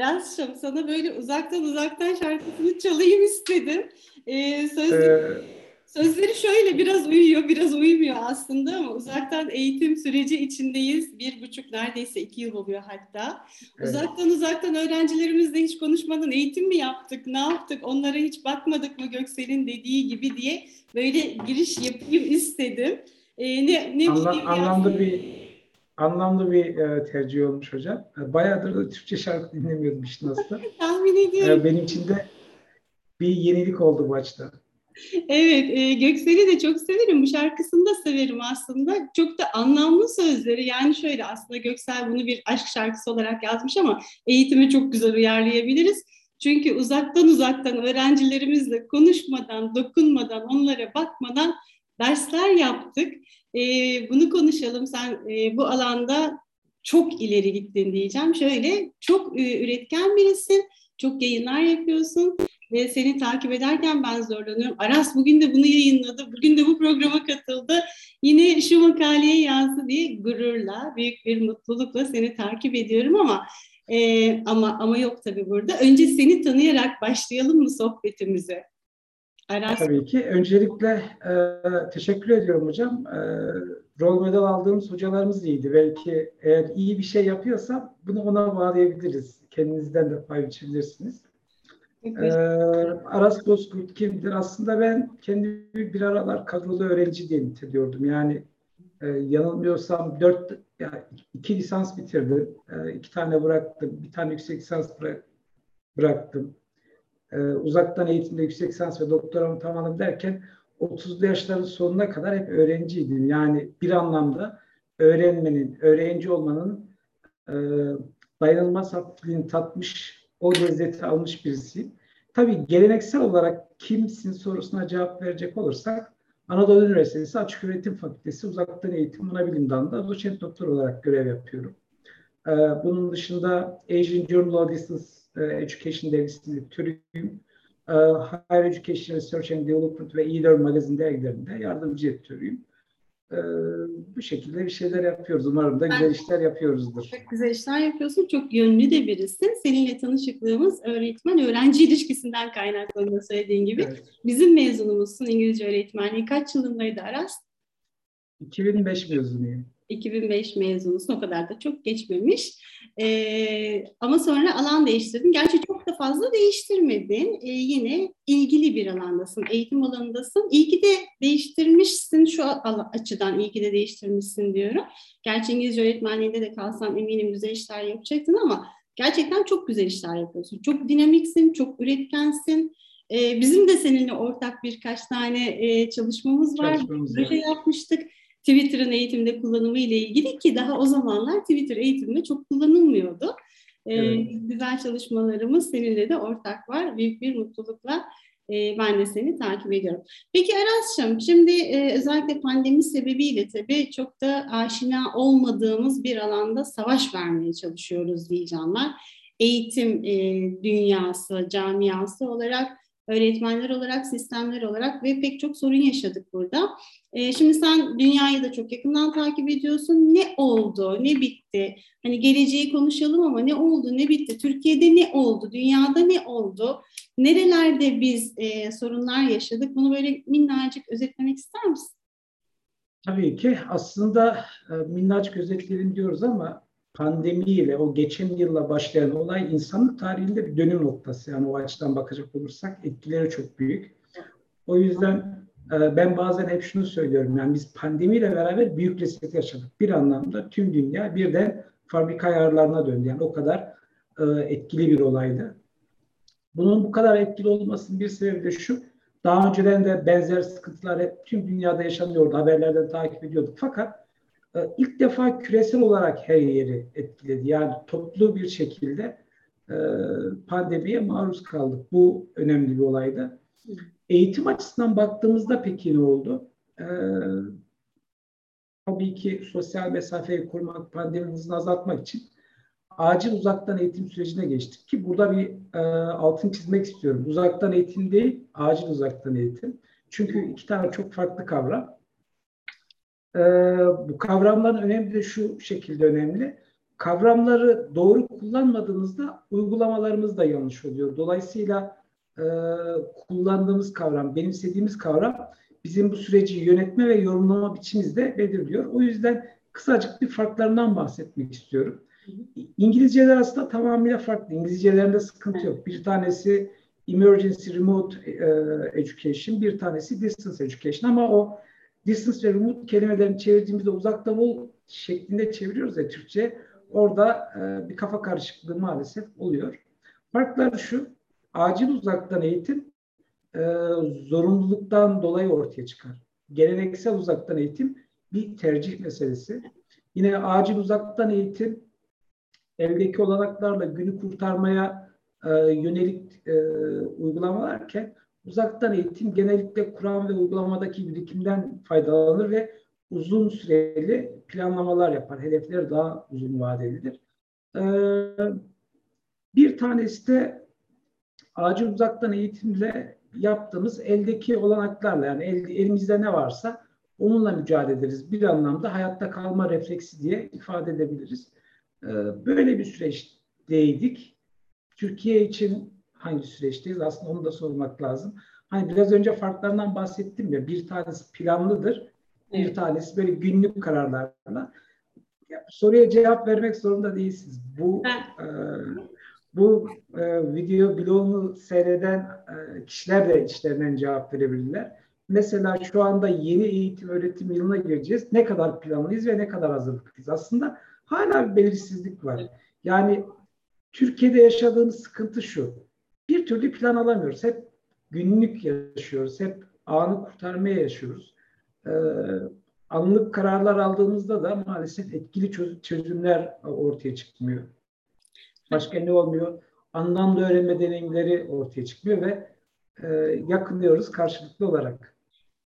Nasıl Aras'cığım sana böyle uzaktan uzaktan şarkısını çalayım istedim. Ee, sözleri, ee, sözleri şöyle biraz uyuyor, biraz uyumuyor aslında ama uzaktan eğitim süreci içindeyiz. Bir buçuk, neredeyse iki yıl oluyor hatta. Evet. Uzaktan uzaktan öğrencilerimizle hiç konuşmadan eğitim mi yaptık, ne yaptık, onlara hiç bakmadık mı Göksel'in dediği gibi diye böyle giriş yapayım istedim. Ee, ne, ne Anla, anlamlı bir anlamlı bir e, tercih olmuş hocam. E, bayağıdır da Türkçe şarkı dinlemiyordum işin aslında. Tahmin ediyorum. E, benim için de bir yenilik oldu bu açıdan. Evet, e, Göksel'i de çok severim. Bu şarkısını da severim aslında. Çok da anlamlı sözleri. Yani şöyle aslında Göksel bunu bir aşk şarkısı olarak yazmış ama eğitime çok güzel uyarlayabiliriz. Çünkü uzaktan uzaktan öğrencilerimizle konuşmadan, dokunmadan, onlara bakmadan dersler yaptık. E, bunu konuşalım. Sen e, bu alanda çok ileri gittin diyeceğim. Şöyle çok e, üretken birisin, çok yayınlar yapıyorsun ve seni takip ederken ben zorlanıyorum. Aras bugün de bunu yayınladı, bugün de bu programa katıldı. Yine şu makaleye yazdı diye gururla, büyük bir mutlulukla seni takip ediyorum ama e, ama ama yok tabii burada. Önce seni tanıyarak başlayalım mı sohbetimize? Aras. Tabii ki. Öncelikle e, teşekkür ediyorum hocam. E, rol model aldığımız hocalarımız iyiydi. Belki eğer iyi bir şey yapıyorsam bunu ona bağlayabiliriz. Kendinizden de pay biçebilirsiniz. Ee, Aras Bozkurt kimdir? Aslında ben kendimi bir aralar kadrolu öğrenci diye niteliyordum. Yani e, yanılmıyorsam dört, yani iki lisans bitirdim. E, iki tane bıraktım. Bir tane yüksek lisans bırak, bıraktım. E, uzaktan eğitimde yüksek lisans ve doktoramı tamamladım derken 30'lu yaşların sonuna kadar hep öğrenciydim. Yani bir anlamda öğrenmenin, öğrenci olmanın e, dayanılmaz haklılığını tatmış o lezzeti almış birisiyim. Tabii geleneksel olarak kimsin sorusuna cevap verecek olursak Anadolu Üniversitesi Açık Öğretim Fakültesi Uzaktan Eğitim Ana Bilim Dalı'nda doçent doktor olarak görev yapıyorum. Ee, bunun dışında Asian Journal of Distance e, Education dergisinin editörüyüm. Ee, Higher Education Research and Development ve e-learn magazin dergilerinde yardımcı editörüyüm. Ee, bu şekilde bir şeyler yapıyoruz. Umarım da güzel ben, işler yapıyoruzdur. Çok güzel işler yapıyorsun. Çok yönlü de birisin. Seninle tanışıklığımız öğretmen-öğrenci ilişkisinden kaynaklanıyor söylediğin gibi. Evet. Bizim mezunumuzsun İngilizce öğretmenliği. Kaç yılındaydı Aras? 2005 mezunuyum. 2005 mezunusun o kadar da çok geçmemiş. Ee, ama sonra alan değiştirdin. Gerçi çok da fazla değiştirmedin. Ee, yine ilgili bir alandasın, eğitim alanındasın. İyi ki de değiştirmişsin şu açıdan iyi ki de değiştirmişsin diyorum. Gerçi İngilizce öğretmenliğinde de kalsan eminim güzel işler yapacaktın ama gerçekten çok güzel işler yapıyorsun. Çok dinamiksin, çok üretkensin. Ee, bizim de seninle ortak birkaç tane e, çalışmamız var. Proje yapmıştık Twitter'ın eğitimde kullanımı ile ilgili ki daha o zamanlar Twitter eğitimde çok kullanılmıyordu. Ee, evet. güzel çalışmalarımız seninle de ortak var. Büyük bir mutlulukla e, ben de seni takip ediyorum. Peki Aras'cığım şimdi e, özellikle pandemi sebebiyle tabii çok da aşina olmadığımız bir alanda savaş vermeye çalışıyoruz diyeceğim ben. Eğitim e, dünyası, camiası olarak öğretmenler olarak, sistemler olarak ve pek çok sorun yaşadık burada. E, şimdi sen dünyayı da çok yakından takip ediyorsun. Ne oldu, ne bitti? Hani geleceği konuşalım ama ne oldu, ne bitti? Türkiye'de ne oldu, dünyada ne oldu? Nerelerde biz e, sorunlar yaşadık? Bunu böyle minnacık özetlemek ister misin? Tabii ki. Aslında e, minnacık özetleyelim diyoruz ama pandemiyle o geçen yılla başlayan olay insanlık tarihinde bir dönüm noktası. Yani o açıdan bakacak olursak etkileri çok büyük. O yüzden e, ben bazen hep şunu söylüyorum. Yani biz pandemiyle beraber büyük reset yaşadık. Bir anlamda tüm dünya birden fabrika ayarlarına döndü. Yani o kadar e, etkili bir olaydı. Bunun bu kadar etkili olmasının bir sebebi de şu. Daha önceden de benzer sıkıntılar hep tüm dünyada yaşanıyordu. Haberlerden takip ediyorduk. Fakat ilk defa küresel olarak her yeri etkiledi. Yani toplu bir şekilde e, pandemiye maruz kaldık. Bu önemli bir olaydı. Eğitim açısından baktığımızda peki ne oldu? Ee, tabii ki sosyal mesafeyi kurmak, pandemi azaltmak için acil uzaktan eğitim sürecine geçtik ki burada bir e, altın çizmek istiyorum. Uzaktan eğitim değil, acil uzaktan eğitim. Çünkü iki tane çok farklı kavram. E, bu kavramların önemli de şu şekilde önemli. Kavramları doğru kullanmadığınızda uygulamalarımız da yanlış oluyor. Dolayısıyla e, kullandığımız kavram, benimsediğimiz kavram bizim bu süreci yönetme ve yorumlama biçimimizde belirliyor. O yüzden kısacık bir farklarından bahsetmek istiyorum. İngilizceler aslında tamamıyla farklı. İngilizcelerinde sıkıntı yok. Bir tanesi Emergency Remote e, Education, bir tanesi Distance Education ama o distance ve remote kelimelerini çevirdiğimizde uzaktan ol şeklinde çeviriyoruz ya Türkçe. Orada e, bir kafa karışıklığı maalesef oluyor. Farklar şu, acil uzaktan eğitim e, zorunluluktan dolayı ortaya çıkar. Geleneksel uzaktan eğitim bir tercih meselesi. Yine acil uzaktan eğitim evdeki olanaklarla günü kurtarmaya e, yönelik e, uygulamalarken uzaktan eğitim genellikle Kur'an ve uygulamadaki birikimden faydalanır ve uzun süreli planlamalar yapar. Hedefler daha uzun vadelidir. E, bir tanesi de acil uzaktan eğitimle yaptığımız eldeki olanaklarla yani el, elimizde ne varsa onunla mücadele ederiz. Bir anlamda hayatta kalma refleksi diye ifade edebiliriz. Ee, böyle bir süreçteydik. Türkiye için hangi süreçteyiz? Aslında onu da sormak lazım. Hani biraz önce farklarından bahsettim ya. Bir tanesi planlıdır. Bir tanesi böyle günlük kararlarla. Ya, soruya cevap vermek zorunda değilsiniz. Bu e, bu e, video bloğunu seyreden e, kişiler de içlerinden cevap verebilirler. Mesela şu anda yeni eğitim öğretim yılına gireceğiz. Ne kadar planlıyız ve ne kadar hazırlıklıyız? Aslında hala bir belirsizlik var. Yani Türkiye'de yaşadığımız sıkıntı şu. Bir türlü plan alamıyoruz. Hep günlük yaşıyoruz. Hep anı kurtarmaya yaşıyoruz. Ee, anlık kararlar aldığımızda da maalesef etkili çözümler ortaya çıkmıyor. Başka ne olmuyor? Anlamlı öğrenme deneyimleri ortaya çıkmıyor ve e, yakınıyoruz karşılıklı olarak.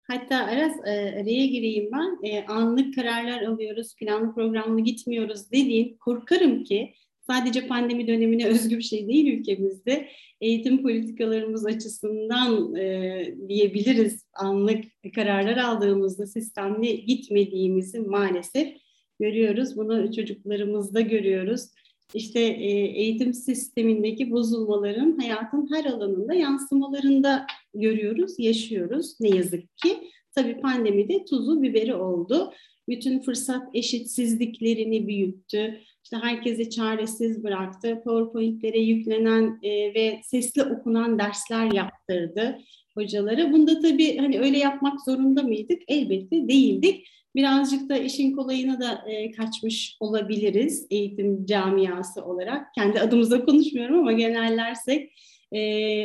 Hatta Aras e, araya gireyim ben. E, anlık kararlar alıyoruz, planlı programlı gitmiyoruz dediğin korkarım ki sadece pandemi dönemine özgü bir şey değil ülkemizde. Eğitim politikalarımız açısından e, diyebiliriz anlık kararlar aldığımızda sistemli gitmediğimizi maalesef görüyoruz. Bunu çocuklarımızda görüyoruz işte e, eğitim sistemindeki bozulmaların hayatın her alanında yansımalarında görüyoruz, yaşıyoruz ne yazık ki. Tabii pandemide tuzu biberi oldu. Bütün fırsat eşitsizliklerini büyüttü. İşte herkesi çaresiz bıraktı. PowerPoint'lere yüklenen e, ve sesli okunan dersler yaptırdı hocaları. Bunda tabii hani öyle yapmak zorunda mıydık? Elbette değildik birazcık da işin kolayına da e, kaçmış olabiliriz eğitim camiası olarak. Kendi adımıza konuşmuyorum ama genellersek e,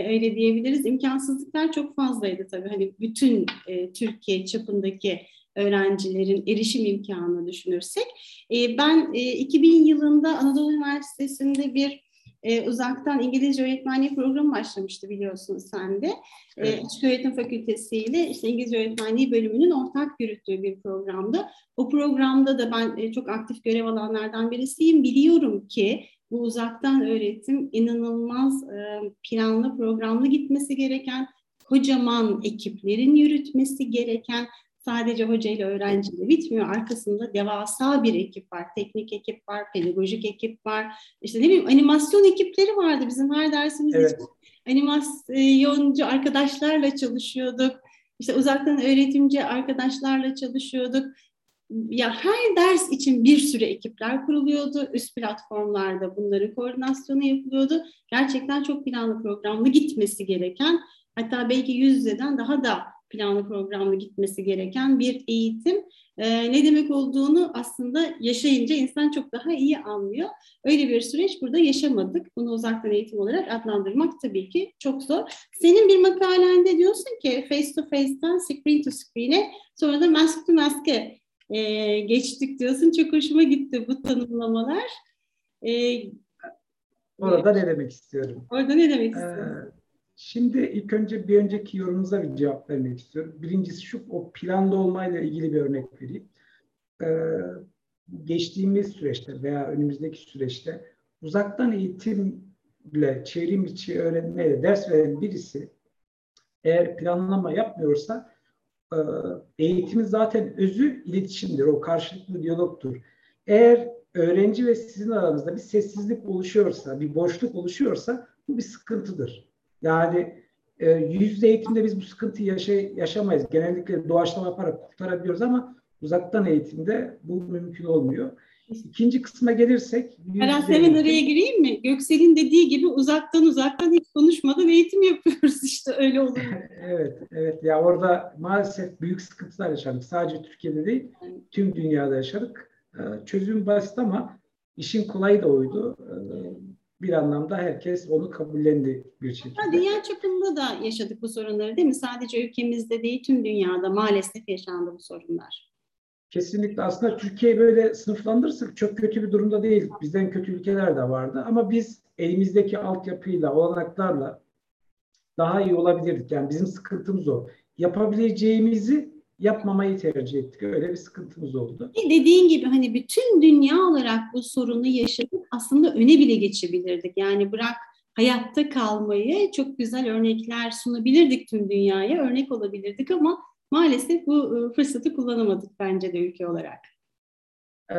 öyle diyebiliriz. İmkansızlıklar çok fazlaydı tabii. Hani bütün e, Türkiye çapındaki öğrencilerin erişim imkanını düşünürsek. E, ben e, 2000 yılında Anadolu Üniversitesi'nde bir e, uzaktan İngilizce öğretmenliği programı başlamıştı biliyorsunuz sen de. E, evet. E, Açık Öğretim Fakültesi ile işte İngilizce öğretmenliği bölümünün ortak yürüttüğü bir programdı. O programda da ben e, çok aktif görev alanlardan birisiyim. Biliyorum ki bu uzaktan öğretim inanılmaz e, planlı programlı gitmesi gereken kocaman ekiplerin yürütmesi gereken sadece hoca ile öğrenciyle bitmiyor. Arkasında devasa bir ekip var. Teknik ekip var, pedagojik ekip var. İşte ne bileyim animasyon ekipleri vardı bizim her dersimizde. Evet. Animasyoncu arkadaşlarla çalışıyorduk. İşte uzaktan öğretimci arkadaşlarla çalışıyorduk. Ya her ders için bir sürü ekipler kuruluyordu. Üst platformlarda bunların koordinasyonu yapılıyordu. Gerçekten çok planlı programlı gitmesi gereken hatta belki yüz yüzeden daha da planlı programlı gitmesi gereken bir eğitim e, ne demek olduğunu aslında yaşayınca insan çok daha iyi anlıyor. Öyle bir süreç burada yaşamadık. Bunu uzaktan eğitim olarak adlandırmak tabii ki çok zor. Senin bir makalende diyorsun ki face to face'ten screen to screen'e sonra da mask to mask'e e, geçtik diyorsun. Çok hoşuma gitti bu tanımlamalar. E, Orada ne demek istiyorum? Orada ne demek istiyorum? Ee, Şimdi ilk önce bir önceki yorumunuza bir cevap vermek istiyorum. Birincisi şu, o planlı olmayla ilgili bir örnek vereyim. Ee, geçtiğimiz süreçte veya önümüzdeki süreçte uzaktan eğitimle çevrim içi öğrenmeyle ders veren birisi eğer planlama yapmıyorsa e, eğitimin zaten özü iletişimdir. O karşılıklı diyalogtur. Eğer öğrenci ve sizin aranızda bir sessizlik oluşuyorsa, bir boşluk oluşuyorsa bu bir sıkıntıdır. Yani e, yüzde eğitimde biz bu sıkıntıyı yaşa yaşamayız. Genellikle doğaçlama yaparak kurtarabiliyoruz ama uzaktan eğitimde bu mümkün olmuyor. İkinci kısma gelirsek... Aras hemen araya gireyim mi? Göksel'in dediği gibi uzaktan uzaktan hiç konuşmadan eğitim yapıyoruz işte öyle olur. evet, evet. Ya orada maalesef büyük sıkıntılar yaşadık. Sadece Türkiye'de değil, tüm dünyada yaşadık. Ee, çözüm basit ama işin kolayı da oydu. Bir anlamda herkes onu kabullendi bir şekilde. Ha, dünya çapında da yaşadık bu sorunları değil mi? Sadece ülkemizde değil tüm dünyada maalesef yaşandı bu sorunlar. Kesinlikle aslında Türkiye böyle sınıflandırırsak çok kötü bir durumda değil. Bizden kötü ülkeler de vardı ama biz elimizdeki altyapıyla, olanaklarla daha iyi olabilirdik. Yani bizim sıkıntımız o. Yapabileceğimizi yapmamayı tercih ettik. Öyle bir sıkıntımız oldu. Dediğin gibi hani bütün dünya olarak bu sorunu yaşadık. Aslında öne bile geçebilirdik. Yani bırak hayatta kalmayı çok güzel örnekler sunabilirdik tüm dünyaya. Örnek olabilirdik ama maalesef bu e, fırsatı kullanamadık bence de ülke olarak. Ee,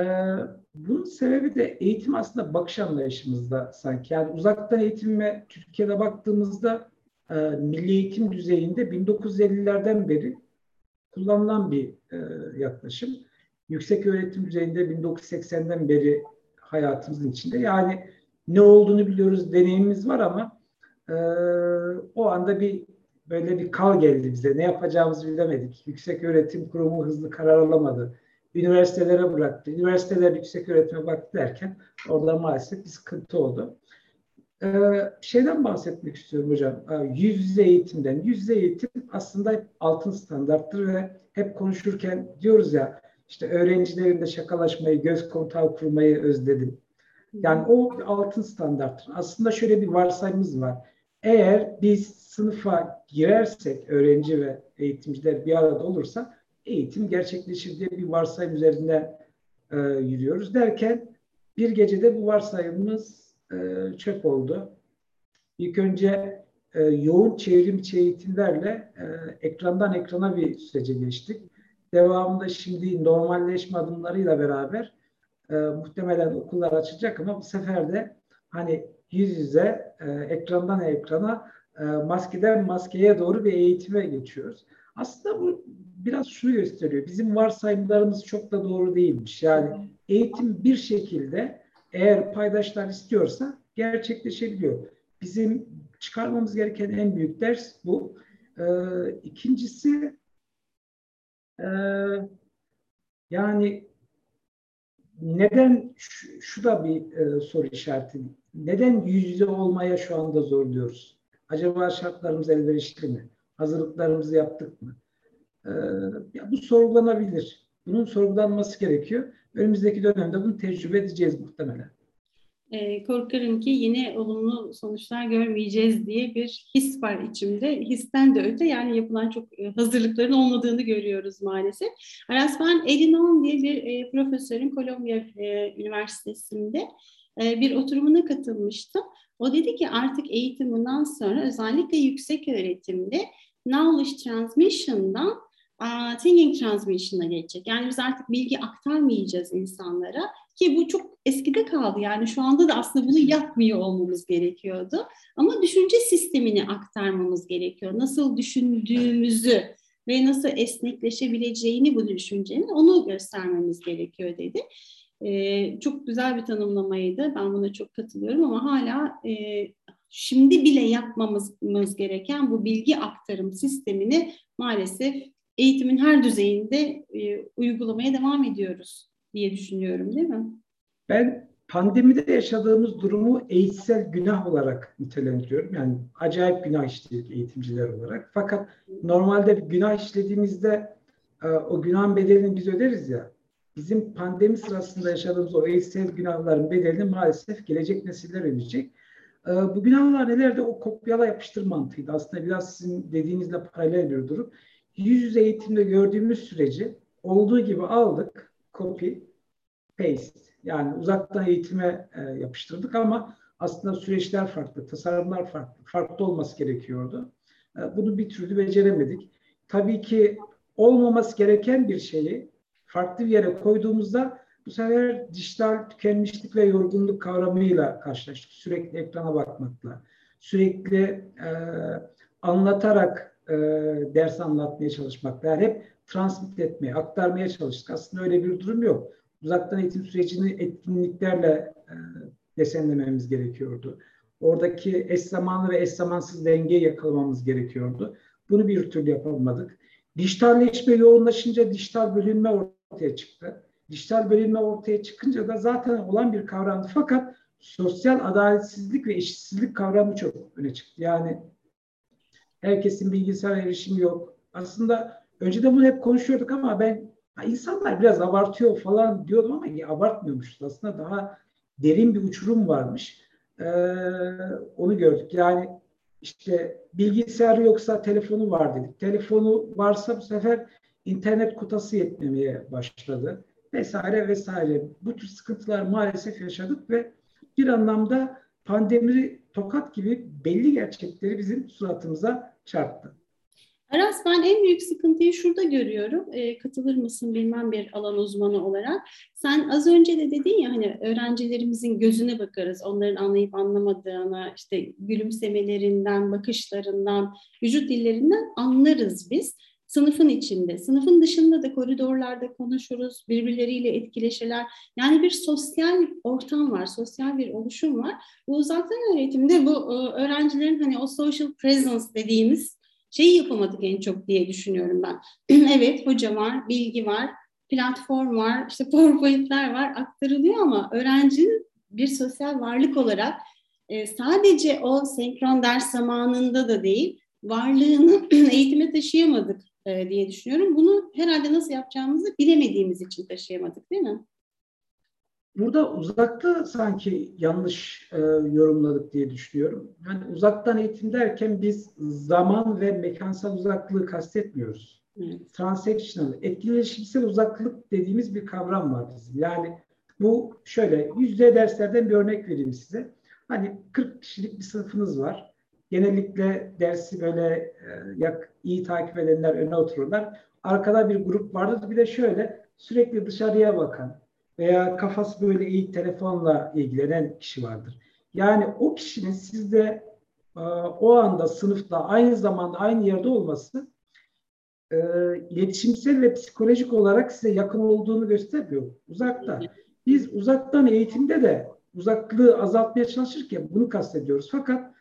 bunun sebebi de eğitim aslında bakış anlayışımızda sanki. Yani uzaktan eğitime Türkiye'de baktığımızda e, milli eğitim düzeyinde 1950'lerden beri kullanılan bir e, yaklaşım. Yüksek öğretim düzeyinde 1980'den beri hayatımızın içinde. Yani ne olduğunu biliyoruz, deneyimimiz var ama e, o anda bir böyle bir kal geldi bize. Ne yapacağımızı bilemedik. Yüksek öğretim kurumu hızlı karar alamadı. Üniversitelere bıraktı. Üniversiteler yüksek öğretime baktı derken orada maalesef bir sıkıntı oldu. Ee, şeyden bahsetmek istiyorum hocam. Ee, yüz yüze eğitimden. Yüz yüze eğitim aslında altın standarttır ve hep konuşurken diyoruz ya işte öğrencilerin de şakalaşmayı, göz kontağı kurmayı özledim. Yani o altın standarttır. Aslında şöyle bir varsayımız var. Eğer biz sınıfa girersek öğrenci ve eğitimciler bir arada olursa eğitim gerçekleşir diye bir varsayım üzerinden e, yürüyoruz. Derken bir gecede bu varsayımımız çöp oldu. İlk önce e, yoğun çevrim içi eğitimlerle e, ekrandan ekrana bir sürece geçtik. Devamında şimdi normalleşme adımlarıyla beraber e, muhtemelen okullar açacak ama bu sefer de hani yüz yüze e, ekrandan ekrana e, maskeden maskeye doğru bir eğitime geçiyoruz. Aslında bu biraz şunu gösteriyor. Bizim varsayımlarımız çok da doğru değilmiş. Yani eğitim bir şekilde eğer paydaşlar istiyorsa gerçekleşebiliyor. Bizim çıkarmamız gereken en büyük ders bu. Ee, ikincisi e, yani neden şu, şu da bir e, soru işareti. Neden yüz yüze olmaya şu anda zorluyoruz? Acaba şartlarımız elverişli mi? Hazırlıklarımızı yaptık mı? Ee, ya bu sorgulanabilir. Bunun sorgulanması gerekiyor. Önümüzdeki dönemde bunu tecrübe edeceğiz muhtemelen e, korkarım ki yine olumlu sonuçlar görmeyeceğiz diye bir his var içimde. Histen de öte yani yapılan çok e, hazırlıkların olmadığını görüyoruz maalesef. Aras ben Elinon diye bir e, profesörün Kolombiya e, Üniversitesi'nde e, bir oturumuna katılmıştım. O dedi ki artık eğitim bundan sonra özellikle yüksek öğretimde knowledge transmission'dan thinking transmission'a geçecek. Yani biz artık bilgi aktarmayacağız insanlara ki bu çok eskide kaldı. Yani şu anda da aslında bunu yapmıyor olmamız gerekiyordu. Ama düşünce sistemini aktarmamız gerekiyor. Nasıl düşündüğümüzü ve nasıl esnekleşebileceğini bu düşüncenin onu göstermemiz gerekiyor dedi. Ee, çok güzel bir tanımlamaydı. Ben buna çok katılıyorum ama hala e, şimdi bile yapmamız gereken bu bilgi aktarım sistemini maalesef eğitimin her düzeyinde e, uygulamaya devam ediyoruz diye düşünüyorum değil mi? Ben pandemide yaşadığımız durumu eğitsel günah olarak nitelendiriyorum. Yani acayip günah işledik eğitimciler olarak. Fakat normalde bir günah işlediğimizde e, o günahın bedelini biz öderiz ya. Bizim pandemi sırasında yaşadığımız o eğitsel günahların bedelini maalesef gelecek nesiller ödeyecek. E, bu günahlar nelerde o kopyala yapıştır mantığıydı. Aslında biraz sizin dediğinizle paralel bir durum. Yüz yüze eğitimde gördüğümüz süreci olduğu gibi aldık, copy, paste Yani uzaktan eğitime e, yapıştırdık ama aslında süreçler farklı, tasarımlar farklı, farklı olması gerekiyordu. E, bunu bir türlü beceremedik. Tabii ki olmaması gereken bir şeyi farklı bir yere koyduğumuzda bu sefer dijital tükenmişlik ve yorgunluk kavramıyla karşılaştık. Sürekli ekrana bakmakla, sürekli e, anlatarak e, ders anlatmaya çalışmakla, yani hep transmit etmeye, aktarmaya çalıştık. Aslında öyle bir durum yok. Uzaktan eğitim sürecini etkinliklerle e, desenlememiz gerekiyordu. Oradaki eş zamanlı ve eş zamansız dengeyi yakalamamız gerekiyordu. Bunu bir türlü yapamadık. Dijitalleşme yoğunlaşınca dijital bölünme ortaya çıktı. Dijital bölünme ortaya çıkınca da zaten olan bir kavramdı. Fakat sosyal adaletsizlik ve eşitsizlik kavramı çok öne çıktı. Yani herkesin bilgisayar erişimi yok. Aslında önceden bunu hep konuşuyorduk ama ben insanlar biraz abartıyor falan diyordum ama ya, abartmıyormuşuz. Aslında daha derin bir uçurum varmış. Ee, onu gördük. Yani işte bilgisayar yoksa telefonu var dedik. Telefonu varsa bu sefer internet kotası yetmemeye başladı. Vesaire vesaire. Bu tür sıkıntılar maalesef yaşadık ve bir anlamda pandemi tokat gibi belli gerçekleri bizim suratımıza çarptı. Aras ben en büyük sıkıntıyı şurada görüyorum. E, katılır mısın bilmem bir alan uzmanı olarak. Sen az önce de dedin ya hani öğrencilerimizin gözüne bakarız. Onların anlayıp anlamadığını işte gülümsemelerinden, bakışlarından, vücut dillerinden anlarız biz. Sınıfın içinde, sınıfın dışında da koridorlarda konuşuruz, birbirleriyle etkileşirler. Yani bir sosyal ortam var, sosyal bir oluşum var. Bu uzaktan öğretimde bu e, öğrencilerin hani o social presence dediğimiz şeyi yapamadık en çok diye düşünüyorum ben. evet hoca var, bilgi var, platform var, işte PowerPoint'ler var aktarılıyor ama öğrencinin bir sosyal varlık olarak e, sadece o senkron ders zamanında da değil, varlığını eğitime taşıyamadık e, diye düşünüyorum. Bunu herhalde nasıl yapacağımızı bilemediğimiz için taşıyamadık değil mi? Burada uzakta sanki yanlış e, yorumladık diye düşünüyorum. Yani uzaktan eğitim derken biz zaman ve mekansal uzaklığı kastetmiyoruz. Evet. Transactional, etkileşimsel uzaklık dediğimiz bir kavram var bizim. Yani bu şöyle yüzde derslerden bir örnek vereyim size. Hani 40 kişilik bir sınıfınız var. Genellikle dersi böyle e, iyi takip edenler öne otururlar. Arkada bir grup vardır. Bir de şöyle sürekli dışarıya bakan, veya kafası böyle iyi telefonla ilgilenen kişi vardır. Yani o kişinin sizde e, o anda sınıfta aynı zamanda aynı yerde olması e, iletişimsel ve psikolojik olarak size yakın olduğunu gösteriyor. Uzakta. Biz uzaktan eğitimde de uzaklığı azaltmaya çalışırken bunu kastediyoruz. Fakat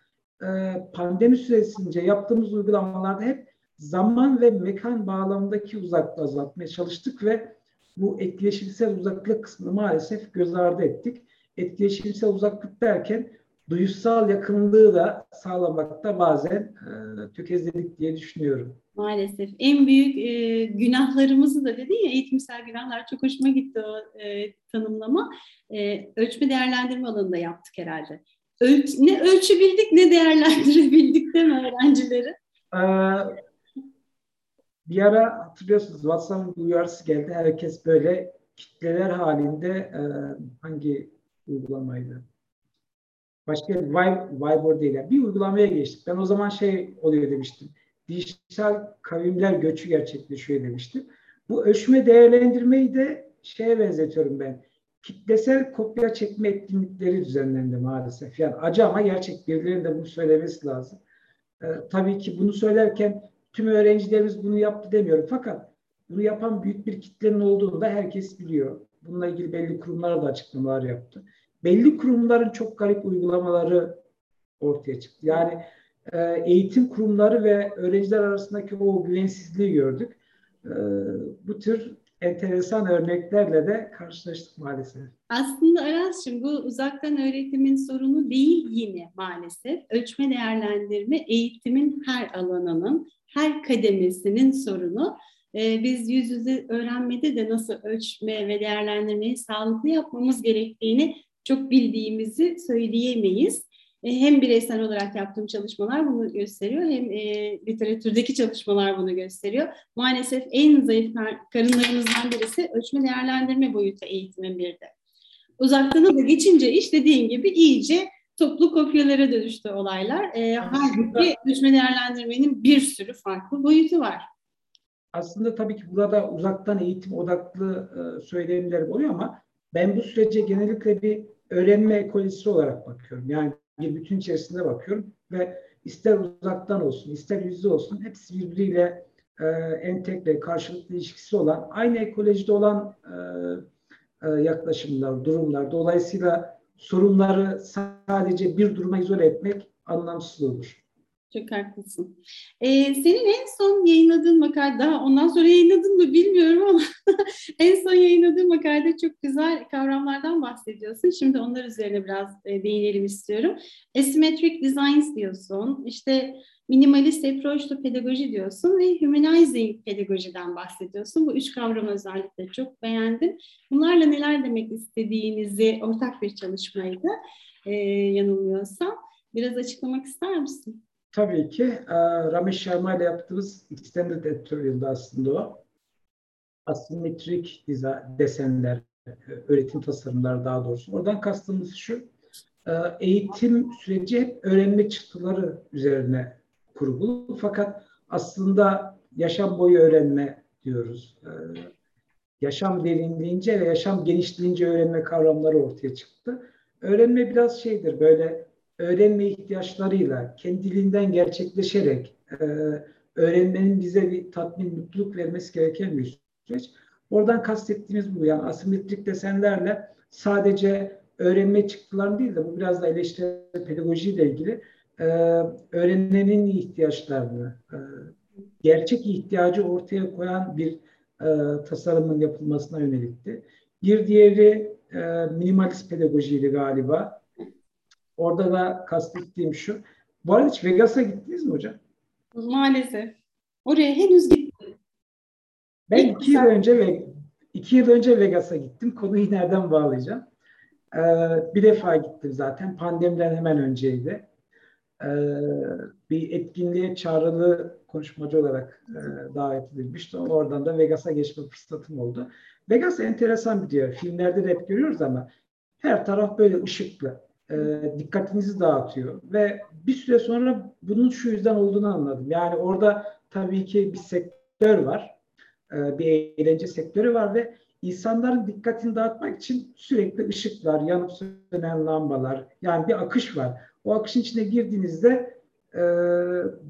pandemi süresince yaptığımız uygulamalarda hep zaman ve mekan bağlamındaki uzaklığı azaltmaya çalıştık ve bu etkileşimsel uzaklık kısmını maalesef göz ardı ettik. Etkileşimsel uzaklık derken duyusal yakınlığı da sağlamakta bazen e, tökezledik diye düşünüyorum. Maalesef. En büyük e, günahlarımızı da dedin ya eğitimsel günahlar çok hoşuma gitti o e, tanımlama. E, ölçme değerlendirme alanında yaptık herhalde. Ölç, ne ölçebildik ne değerlendirebildik değil mi öğrencileri? Ee, bir ara hatırlıyorsunuz WhatsApp uyarısı geldi. Herkes böyle kitleler halinde e, hangi uygulamaydı? Başka Viber değil. Yani bir uygulamaya geçtik. Ben o zaman şey oluyor demiştim. Dijital kavimler göçü gerçekleşiyor demiştim. Bu ölçme değerlendirmeyi de şeye benzetiyorum ben. Kitlesel kopya çekme etkinlikleri düzenlendi maalesef. Yani acı ama gerçek birilerinin de bunu söylemesi lazım. Ee, tabii ki bunu söylerken tüm öğrencilerimiz bunu yaptı demiyorum. Fakat bunu yapan büyük bir kitlenin olduğunu da herkes biliyor. Bununla ilgili belli kurumlar da açıklamalar yaptı. Belli kurumların çok garip uygulamaları ortaya çıktı. Yani e, eğitim kurumları ve öğrenciler arasındaki o güvensizliği gördük. E, bu tür enteresan örneklerle de karşılaştık maalesef. Aslında Aras'cığım bu uzaktan öğretimin sorunu değil yine maalesef. Ölçme değerlendirme eğitimin her alanının her kademesinin sorunu. Ee, biz yüz yüze öğrenmede de nasıl ölçme ve değerlendirmeyi sağlıklı yapmamız gerektiğini çok bildiğimizi söyleyemeyiz. Ee, hem bireysel olarak yaptığım çalışmalar bunu gösteriyor hem e, literatürdeki çalışmalar bunu gösteriyor. Maalesef en zayıf karınlarımızdan birisi ölçme değerlendirme boyutu eğitimin bir de. Uzaktan da geçince iş dediğin gibi iyice toplu kopyalara dönüştü olaylar. E, halbuki düşme değerlendirmenin bir sürü farklı boyutu var. Aslında tabii ki burada uzaktan eğitim odaklı e, söylemler oluyor ama ben bu sürece genellikle bir öğrenme ekolojisi olarak bakıyorum. Yani bir bütün içerisinde bakıyorum ve ister uzaktan olsun, ister yüzde olsun hepsi birbiriyle e, entegre, karşılıklı ilişkisi olan, aynı ekolojide olan e, e, yaklaşımlar, durumlar. Dolayısıyla sorunları sadece bir duruma izole etmek anlamsız olur. Çok haklısın. Ee, senin en son yayınladığın makale, daha ondan sonra yayınladın mı bilmiyorum ama en son yayınladığın makalede çok güzel kavramlardan bahsediyorsun. Şimdi onlar üzerine biraz e, değinelim istiyorum. Asymmetric designs diyorsun, işte minimalist approach to pedagoji diyorsun ve humanizing pedagojiden bahsediyorsun. Bu üç kavramı özellikle çok beğendim. Bunlarla neler demek istediğinizi ortak bir çalışmaydı e, yanılmıyorsam. Biraz açıklamak ister misin? Tabii ki. E, Sharma ile yaptığımız Extended Editorial'da aslında o. Asimetrik desenler, e, öğretim tasarımları daha doğrusu. Oradan kastımız şu, e, eğitim süreci hep öğrenme çıktıları üzerine kurgulu. Fakat aslında yaşam boyu öğrenme diyoruz. Yaşam derinliğince ve yaşam genişliğince öğrenme kavramları ortaya çıktı. Öğrenme biraz şeydir böyle öğrenme ihtiyaçlarıyla kendiliğinden gerçekleşerek e, öğrenmenin bize bir tatmin, mutluluk vermesi gereken bir süreç. Oradan kastettiğimiz bu. Yani asimetrik desenlerle sadece öğrenme çıktılarını değil de bu biraz da eleştirel pedagojiyle ilgili e, öğrenenin ihtiyaçlarını, e, gerçek ihtiyacı ortaya koyan bir e, tasarımın yapılmasına yönelikti. Bir diğeri e, minimalist pedagojiydi galiba. Orada da kastettiğim şu. Bu arada hiç Vegas'a gittiniz mi hocam? Maalesef. Oraya henüz gitmedim. Ben İlk iki yıl önce ve iki yıl önce Vegas'a gittim. Konuyu nereden bağlayacağım? Ee, bir defa gittim zaten. Pandemiden hemen önceydi. Ee, bir etkinliğe çağrılı konuşmacı olarak e, davet edilmişti. Oradan da Vegas'a geçme fırsatım oldu. Vegas enteresan bir yer. Filmlerde de hep görüyoruz ama her taraf böyle ışıklı e, dikkatinizi dağıtıyor ve bir süre sonra bunun şu yüzden olduğunu anladım. Yani orada tabii ki bir sektör var, e, bir eğlence sektörü var ve insanların dikkatini dağıtmak için sürekli ışıklar, yanıp sönen lambalar, yani bir akış var. O akışın içine girdiğinizde e,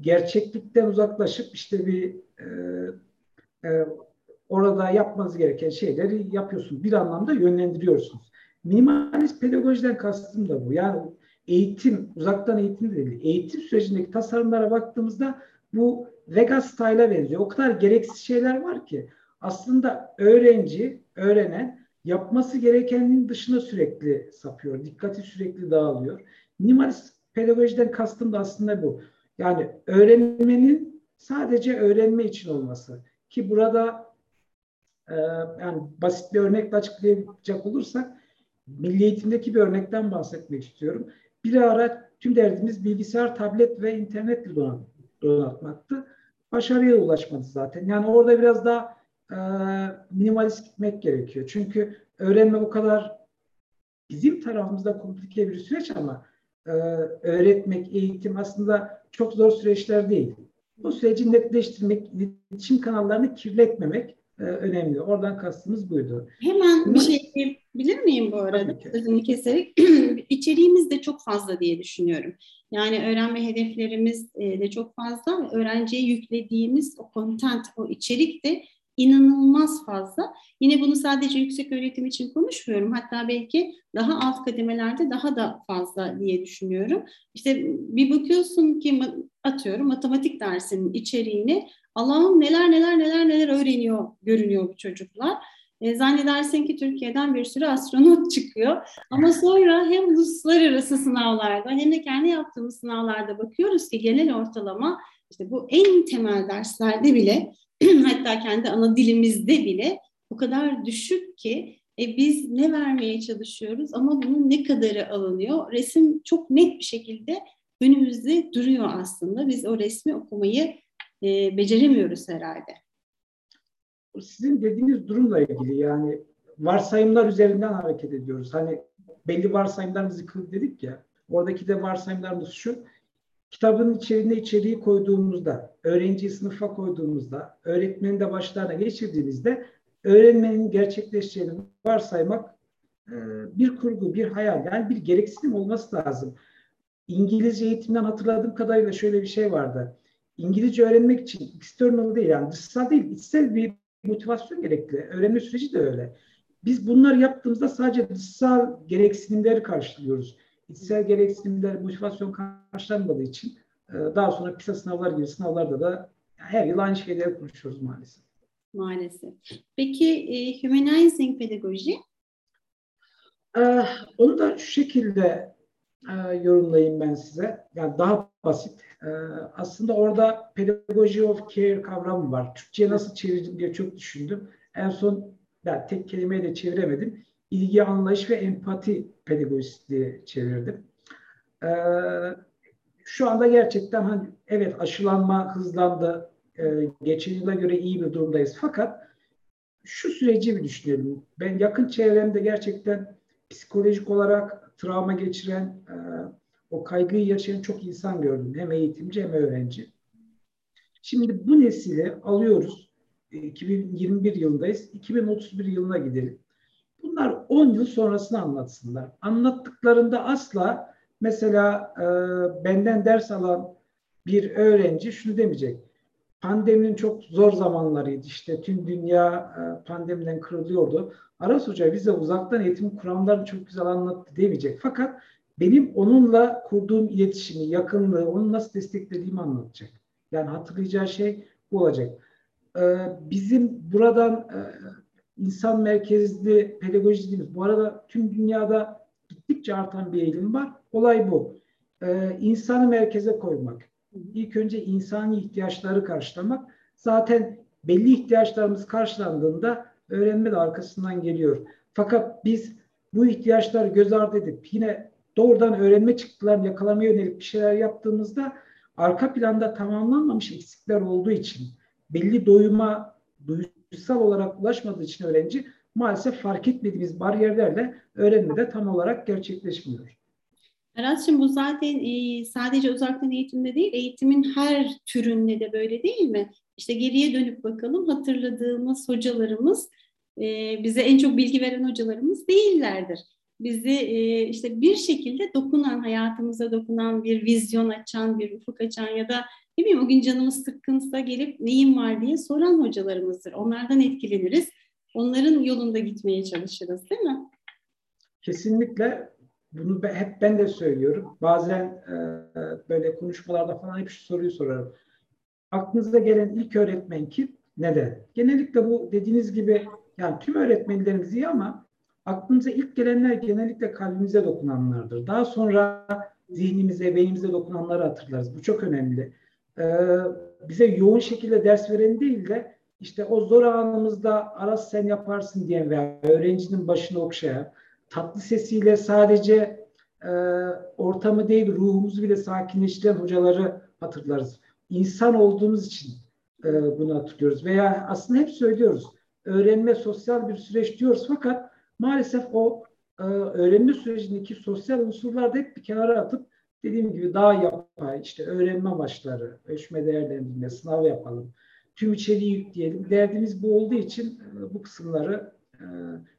gerçeklikten uzaklaşıp işte bir e, e, orada yapmanız gereken şeyleri yapıyorsunuz. Bir anlamda yönlendiriyorsunuz. Minimalist pedagojiden kastım da bu. Yani eğitim, uzaktan eğitim de değil. Eğitim sürecindeki tasarımlara baktığımızda bu Vegas style'a benziyor. O kadar gereksiz şeyler var ki aslında öğrenci, öğrenen yapması gerekenin dışına sürekli sapıyor. Dikkati sürekli dağılıyor. Minimalist pedagojiden kastım da aslında bu. Yani öğrenmenin sadece öğrenme için olması. Ki burada e, yani basit bir örnekle açıklayacak olursak milli eğitimdeki bir örnekten bahsetmek istiyorum. Bir ara tüm derdimiz bilgisayar, tablet ve internetle donat, donatmaktı. Başarıya ulaşmadı zaten. Yani orada biraz daha e, minimalist gitmek gerekiyor. Çünkü öğrenme o kadar bizim tarafımızda komplike bir süreç ama e, öğretmek, eğitim aslında çok zor süreçler değil. Bu süreci netleştirmek, iletişim kanallarını kirletmemek e, önemli. Oradan kastımız buydu. Hemen bir şey bilir miyim bu arada? Sözünü keserek. İçeriğimiz de çok fazla diye düşünüyorum. Yani öğrenme hedeflerimiz e, de çok fazla. Öğrenciye yüklediğimiz o content, o içerik de inanılmaz fazla. Yine bunu sadece yüksek öğretim için konuşmuyorum. Hatta belki daha alt kademelerde daha da fazla diye düşünüyorum. İşte bir bakıyorsun ki atıyorum matematik dersinin içeriğini Allah'ım neler neler neler neler öğreniyor görünüyor bu çocuklar. E, zannedersin ki Türkiye'den bir sürü astronot çıkıyor. Ama sonra hem uluslararası sınavlarda hem de kendi yaptığımız sınavlarda bakıyoruz ki genel ortalama işte bu en temel derslerde bile hatta kendi ana dilimizde bile o kadar düşük ki e, biz ne vermeye çalışıyoruz ama bunun ne kadarı alınıyor? Resim çok net bir şekilde önümüzde duruyor aslında. Biz o resmi okumayı e, beceremiyoruz herhalde. Sizin dediğiniz durumla ilgili yani varsayımlar üzerinden hareket ediyoruz. Hani belli varsayımlarımız yıkıldı dedik ya. Oradaki de varsayımlarımız şu. Kitabın içeriğine içeriği koyduğumuzda, öğrenciyi sınıfa koyduğumuzda, öğretmeni de başlarına geçirdiğimizde öğrenmenin gerçekleşeceğini varsaymak e, bir kurgu, bir hayal. Yani bir gereksinim olması lazım. İngilizce eğitimden hatırladığım kadarıyla şöyle bir şey vardı. İngilizce öğrenmek için external değil yani dışsal değil, içsel bir motivasyon gerekli. Öğrenme süreci de öyle. Biz bunları yaptığımızda sadece dışsal gereksinimleri karşılıyoruz. İçsel gereksinimler, motivasyon karşılanmadığı için e, daha sonra PISA sınavlar gibi sınavlarda da her yıl aynı şeyleri konuşuyoruz maalesef. Maalesef. Peki e, humanizing pedagoji? Ee, onu da şu şekilde e, yorumlayayım ben size. Yani daha basit. Ee, aslında orada pedagogy of care kavramı var. Türkçe'ye nasıl çevirdim diye çok düşündüm. En son yani tek kelimeyle çeviremedim. İlgi, anlayış ve empati pedagojisi diye çevirdim. Ee, şu anda gerçekten hani evet aşılanma hızlandı. Ee, geçen yıla göre iyi bir durumdayız. Fakat şu süreci bir düşünelim. Ben yakın çevremde gerçekten psikolojik olarak travma geçiren, e, o kaygıyı yaşayan çok insan gördüm. Hem eğitimci hem öğrenci. Şimdi bu nesili alıyoruz. 2021 yılındayız. 2031 yılına gidelim. Bunlar 10 yıl sonrasını anlatsınlar. Anlattıklarında asla mesela e, benden ders alan bir öğrenci şunu demeyecek. Pandeminin çok zor zamanlarıydı. İşte tüm dünya e, pandemiden kırılıyordu. Aras Hoca bize uzaktan eğitim kuramlarını çok güzel anlattı demeyecek. Fakat benim onunla kurduğum iletişimi, yakınlığı, onu nasıl desteklediğimi anlatacak. Yani hatırlayacağı şey bu olacak. Ee, bizim buradan e, insan merkezli pedagoji dediğimiz, bu arada tüm dünyada gittikçe artan bir eğilim var. Olay bu. İnsanı merkeze koymak. İlk önce insani ihtiyaçları karşılamak. Zaten belli ihtiyaçlarımız karşılandığında öğrenme de arkasından geliyor. Fakat biz bu ihtiyaçları göz ardı edip yine doğrudan öğrenme çıktılarını yakalamaya yönelik bir şeyler yaptığımızda arka planda tamamlanmamış eksikler olduğu için belli doyuma duysal olarak ulaşmadığı için öğrenci maalesef fark etmediğimiz bariyerlerle öğrenmede tam olarak gerçekleşmiyor. Arat'cığım bu zaten sadece uzaktan eğitimde değil, eğitimin her türünde de böyle değil mi? İşte geriye dönüp bakalım hatırladığımız hocalarımız bize en çok bilgi veren hocalarımız değillerdir. Bizi işte bir şekilde dokunan, hayatımıza dokunan, bir vizyon açan, bir ufuk açan ya da ne bileyim o gün canımız sıkkınsa gelip neyim var diye soran hocalarımızdır. Onlardan etkileniriz. Onların yolunda gitmeye çalışırız değil mi? Kesinlikle. Bunu hep ben de söylüyorum. Bazen e, böyle konuşmalarda falan hep şu soruyu sorarım. Aklınıza gelen ilk öğretmen kim? Neden? Genellikle bu dediğiniz gibi yani tüm öğretmenlerimiz iyi ama aklımıza ilk gelenler genellikle kalbimize dokunanlardır. Daha sonra zihnimize, beynimize dokunanları hatırlarız. Bu çok önemli. Ee, bize yoğun şekilde ders veren değil de işte o zor anımızda Aras sen yaparsın diyen veya öğrencinin başını okşayan, tatlı sesiyle sadece e, ortamı değil ruhumuzu bile sakinleştiren hocaları hatırlarız. İnsan olduğumuz için e, bunu hatırlıyoruz. Veya aslında hep söylüyoruz. Öğrenme sosyal bir süreç diyoruz fakat maalesef o e, öğrenme sürecindeki sosyal unsurlar da hep bir kenara atıp dediğim gibi daha yapay, işte öğrenme amaçları, ölçme değerlendirme, sınav yapalım, tüm içeriği yükleyelim. Derdimiz bu olduğu için e, bu kısımları e,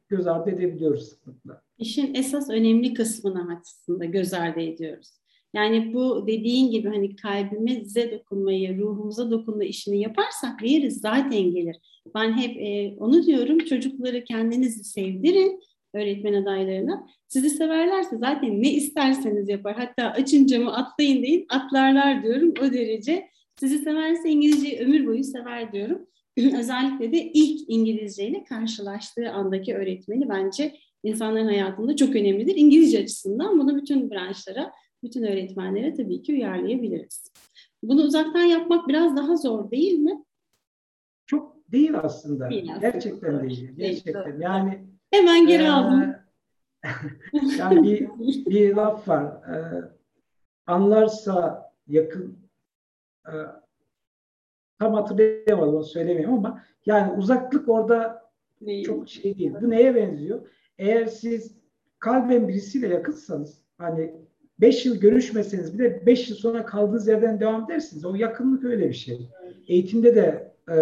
göz ardı edebiliyoruz sıklıkla. İşin esas önemli kısmını aslında göz ardı ediyoruz. Yani bu dediğin gibi hani kalbimize dokunmayı, ruhumuza dokunma işini yaparsak diğeri zaten gelir. Ben hep e, onu diyorum çocukları kendinizi sevdirin öğretmen adaylarına. Sizi severlerse zaten ne isterseniz yapar. Hatta açın camı atlayın deyin atlarlar diyorum o derece. Sizi severse İngilizceyi ömür boyu sever diyorum. Özellikle de ilk İngilizce ile karşılaştığı andaki öğretmeni bence insanların hayatında çok önemlidir. İngilizce açısından bunu bütün branşlara bütün öğretmenlere tabii ki uyarlayabiliriz. Bunu uzaktan yapmak biraz daha zor değil mi? Çok değil aslında. Değil aslında. Gerçekten değil. Gerçekten. Değil. Yani hemen geri e, aldım. yani bir, bir laf var. E, anlarsa yakın e, tam hatırlayamadım onu söylemeyeyim ama yani uzaklık orada Değil. Çok şey değil. Bu neye benziyor? Eğer siz kalben birisiyle yakınsanız hani 5 yıl görüşmeseniz bile 5 yıl sonra kaldığınız yerden devam edersiniz. O yakınlık öyle bir şey. Eğitimde de e,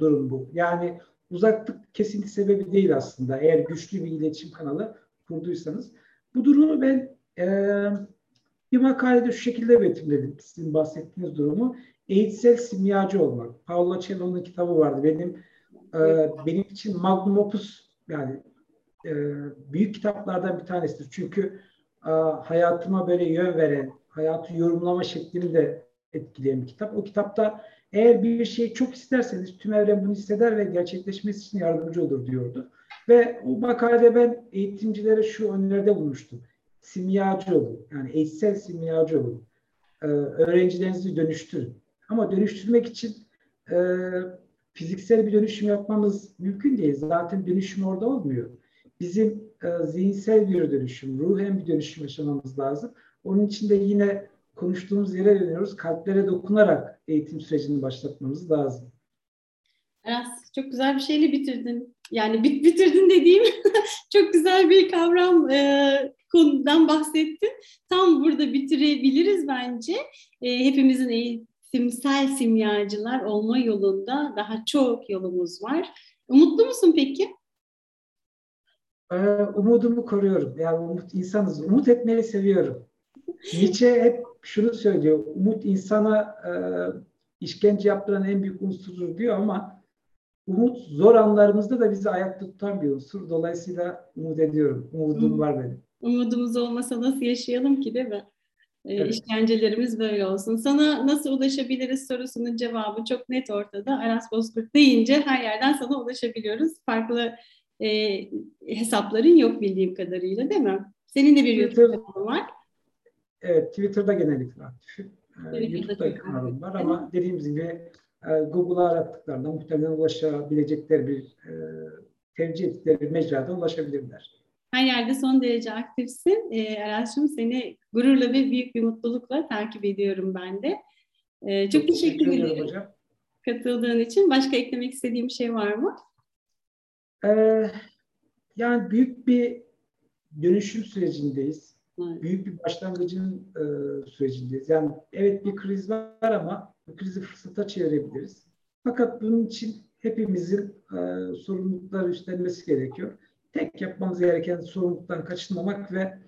durum bu. Yani uzaklık kesinti sebebi değil aslında. Eğer güçlü bir iletişim kanalı kurduysanız. Bu durumu ben e, bir makalede şu şekilde betimledim. Sizin bahsettiğiniz durumu. Eğitsel simyacı olmak. Paolo Cello'nun kitabı vardı. Benim e, benim için magnum opus yani e, büyük kitaplardan bir tanesidir. Çünkü hayatıma böyle yön veren, hayatı yorumlama şeklini de etkileyen bir kitap. O kitapta eğer bir şeyi çok isterseniz tüm evren bunu hisseder ve gerçekleşmesi için yardımcı olur diyordu. Ve o makalede ben eğitimcilere şu öneride bulmuştum. Simyacı olun. Yani eşsel simyacı olun. Ee, öğrencilerinizi dönüştürün. Ama dönüştürmek için e, fiziksel bir dönüşüm yapmamız mümkün değil. Zaten dönüşüm orada olmuyor. Bizim e, zihinsel bir dönüşüm, ruhen bir dönüşüm yaşamamız lazım. Onun için de yine konuştuğumuz yere dönüyoruz. Kalplere dokunarak eğitim sürecini başlatmamız lazım. Aras çok güzel bir şeyle bitirdin. Yani bit bitirdin dediğim çok güzel bir kavram e, konudan bahsettin. Tam burada bitirebiliriz bence. E, hepimizin eğitimsel simyacılar olma yolunda daha çok yolumuz var. Umutlu musun peki? Ee, umudumu koruyorum. Yani umut insanız. Umut etmeyi seviyorum. Nietzsche hep şunu söylüyor. Umut insana e, işkence yaptıran en büyük unsurdur diyor ama umut zor anlarımızda da bizi ayakta tutan bir unsur. Dolayısıyla umut ediyorum. Umudum var benim. Umudumuz olmasa nasıl yaşayalım ki değil mi? E, evet. İşkencelerimiz böyle olsun. Sana nasıl ulaşabiliriz sorusunun cevabı çok net ortada. Aras Bozkurt deyince her yerden sana ulaşabiliyoruz. Farklı e, hesapların yok bildiğim kadarıyla değil mi? Senin de bir YouTube kanalın var. Evet, Twitter'da genellikle aktifim. Ee, YouTube'da kanalım var ama dediğimiz gibi e, Google'a arattıklarında muhtemelen ulaşabilecekleri bir e, tercih ettikleri bir mecrada ulaşabilirler. Her yerde son derece aktifsin. E, Aras'cığım seni gururla ve büyük bir mutlulukla takip ediyorum ben de. E, çok, çok teşekkür, teşekkür ederim hocam. katıldığın için. Başka eklemek istediğim şey var mı? Ee, yani büyük bir dönüşüm sürecindeyiz büyük bir başlangıcın e, sürecindeyiz. Yani evet bir kriz var ama bu krizi fırsata çevirebiliriz. Fakat bunun için hepimizin e, sorumlulukları üstlenmesi gerekiyor. Tek yapmamız gereken sorumluluktan kaçınmamak ve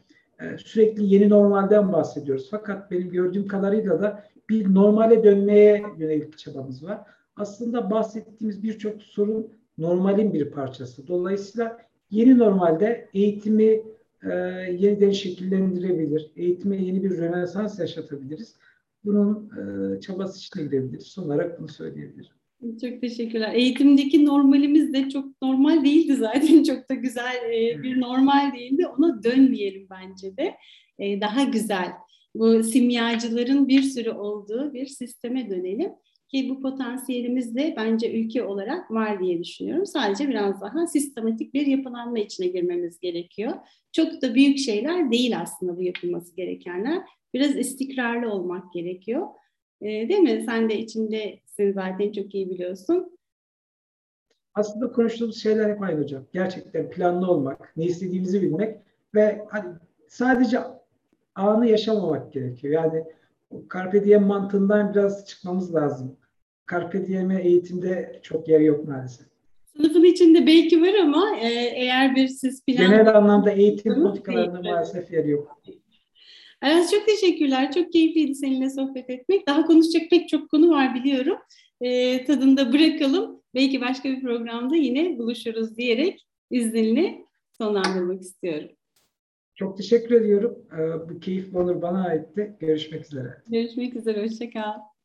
e, sürekli yeni normalden bahsediyoruz. Fakat benim gördüğüm kadarıyla da bir normale dönmeye yönelik çabamız var. Aslında bahsettiğimiz birçok sorun normalin bir parçası. Dolayısıyla yeni normalde eğitimi e, yeniden şekillendirebilir. Eğitime yeni bir rönesans yaşatabiliriz. Bunun e, çabası içine gidebiliriz. Son olarak bunu söyleyebilirim. Çok teşekkürler. Eğitimdeki normalimiz de çok normal değildi zaten. Çok da güzel e, bir normal değildi. Ona dönmeyelim bence de. E, daha güzel. Bu simyacıların bir sürü olduğu bir sisteme dönelim. Ki bu potansiyelimiz de bence ülke olarak var diye düşünüyorum. Sadece biraz daha sistematik bir yapılanma içine girmemiz gerekiyor. Çok da büyük şeyler değil aslında bu yapılması gerekenler. Biraz istikrarlı olmak gerekiyor. E, değil mi? Sen de içindesin zaten çok iyi biliyorsun. Aslında konuştuğumuz şeyler hep aynı hocam. Gerçekten planlı olmak, ne istediğimizi bilmek ve hani sadece anı yaşamamak gerekiyor. Yani Carpe diem mantığından biraz çıkmamız lazım. Carpe diem'e eğitimde çok yer yok maalesef. Sınıfın içinde belki var ama e, eğer bir siz plan... Genel anlamda eğitim politikalarında maalesef yer yok. Aras çok teşekkürler. Çok keyifliydi seninle sohbet etmek. Daha konuşacak pek çok konu var biliyorum. E, tadında bırakalım. Belki başka bir programda yine buluşuruz diyerek izninle sonlandırmak istiyorum. Çok teşekkür ediyorum. Ee, bu keyif onur bana aitti. Görüşmek üzere. Görüşmek üzere. Hoşçakal.